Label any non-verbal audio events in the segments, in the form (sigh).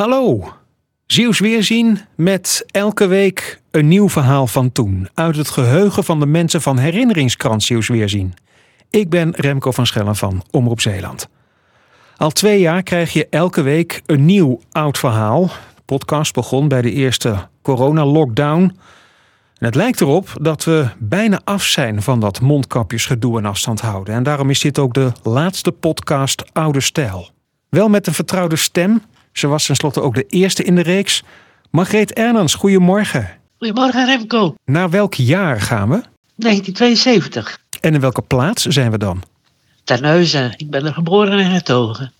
Hallo, Zeeuws Weerzien met elke week een nieuw verhaal van toen. Uit het geheugen van de mensen van herinneringskrant Zeeuws Weerzien. Ik ben Remco van Schellen van Omroep Zeeland. Al twee jaar krijg je elke week een nieuw oud verhaal. De podcast begon bij de eerste corona-lockdown. En het lijkt erop dat we bijna af zijn van dat mondkapjesgedoe en afstand houden. En daarom is dit ook de laatste podcast Oude Stijl. Wel met een vertrouwde stem. Ze was tenslotte ook de eerste in de reeks. Margreet Ernans, goedemorgen. Goedemorgen Remco. Naar welk jaar gaan we? 1972. En in welke plaats zijn we dan? Terneuzen. Ik ben er geboren en getogen.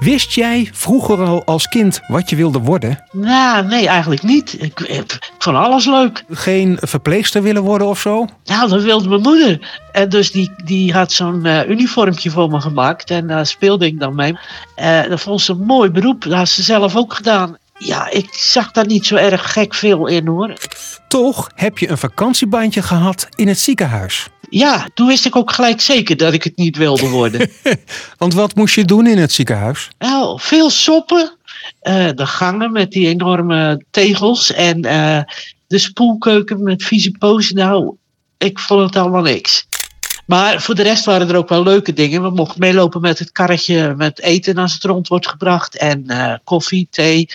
Wist jij vroeger al als kind wat je wilde worden? Nou, nee, eigenlijk niet. Ik, ik vond alles leuk. Geen verpleegster willen worden of zo? Nou, dat wilde mijn moeder. En dus die, die had zo'n uh, uniformtje voor me gemaakt. En daar speelde ik dan mee. Uh, dat vond ze een mooi beroep. Dat had ze zelf ook gedaan. Ja, ik zag daar niet zo erg gek veel in hoor. Toch heb je een vakantiebandje gehad in het ziekenhuis. Ja, toen wist ik ook gelijk zeker dat ik het niet wilde worden. (laughs) Want wat moest je doen in het ziekenhuis? Nou, veel soppen. Uh, de gangen met die enorme tegels. En uh, de spoelkeuken met vieze pozen. Nou, ik vond het allemaal niks. Maar voor de rest waren er ook wel leuke dingen. We mochten meelopen met het karretje met eten als het rond wordt gebracht. En uh, koffie, thee.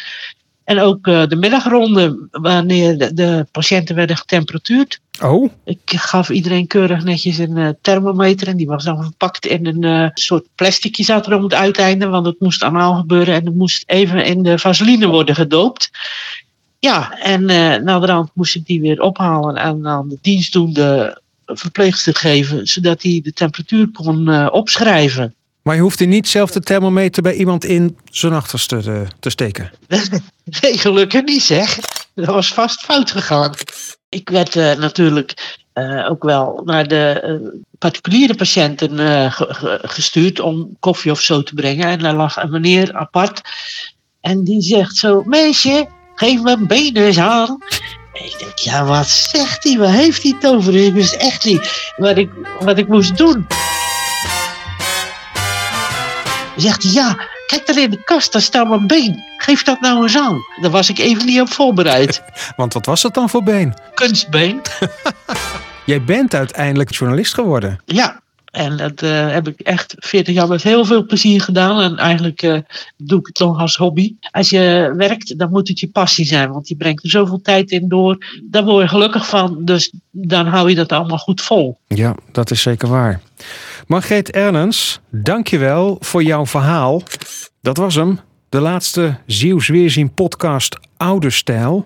En ook uh, de middagronde wanneer de, de, patiënten werden getemperatuurd. Oh. Ik gaf iedereen keurig netjes een uh, thermometer. En die was dan verpakt in een uh, soort plasticje zat er om het uiteinde. Want het moest allemaal gebeuren. En het moest even in de vaseline worden gedoopt. Ja, en naderhand moest ik die weer ophalen. En aan de dienstdoende verpleegster geven. Zodat hij de temperatuur kon opschrijven. Maar je hoefde niet zelf de thermometer bij iemand in zijn achterste te, te steken? (laughs) Nee, gelukkig niet zeg. Dat was vast fout gegaan. Ik werd uh, natuurlijk uh, ook wel naar de particuliere patiënten ge gestuurd om koffie of zo te brengen. En daar lag een meneer apart. En die zegt zo, meisje, geef me benen eens aan. En ik denk, ja, wat zegt hij? Waar heeft hij het over? Ik wist echt niet wat ik, wat ik moest doen. Zegt hij, ja, kijk daar in de kast, daar staat mijn been. Geef dat nou eens aan. Daar was ik even niet op voorbereid. (laughs) Want wat was dat dan voor been? Kunstbeen. (laughs) Jij bent uiteindelijk journalist geworden. Ja, en dat uh, heb ik echt 40 jaar met heel veel plezier gedaan. En eigenlijk uh, doe ik het nog als hobby. Als je werkt, dan moet het je passie zijn. Want je brengt er zoveel tijd in door. Daar word je gelukkig van. Dus dan hou je dat allemaal goed vol. Ja, dat is zeker waar. Margreet Ernens, dankjewel voor jouw verhaal. Dat was hem. De laatste Zeeuws Weerzien podcast Oude Stijl.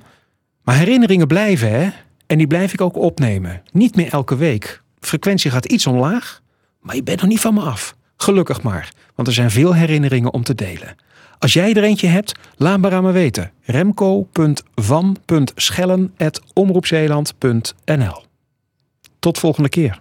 Maar herinneringen blijven, hè? En die blijf ik ook opnemen. Niet meer elke week. frequentie gaat iets omlaag, maar je bent nog niet van me af. Gelukkig maar, want er zijn veel herinneringen om te delen. Als jij er eentje hebt, laat maar aan me weten. remco.van.schellen.omroepzeeland.nl Tot volgende keer.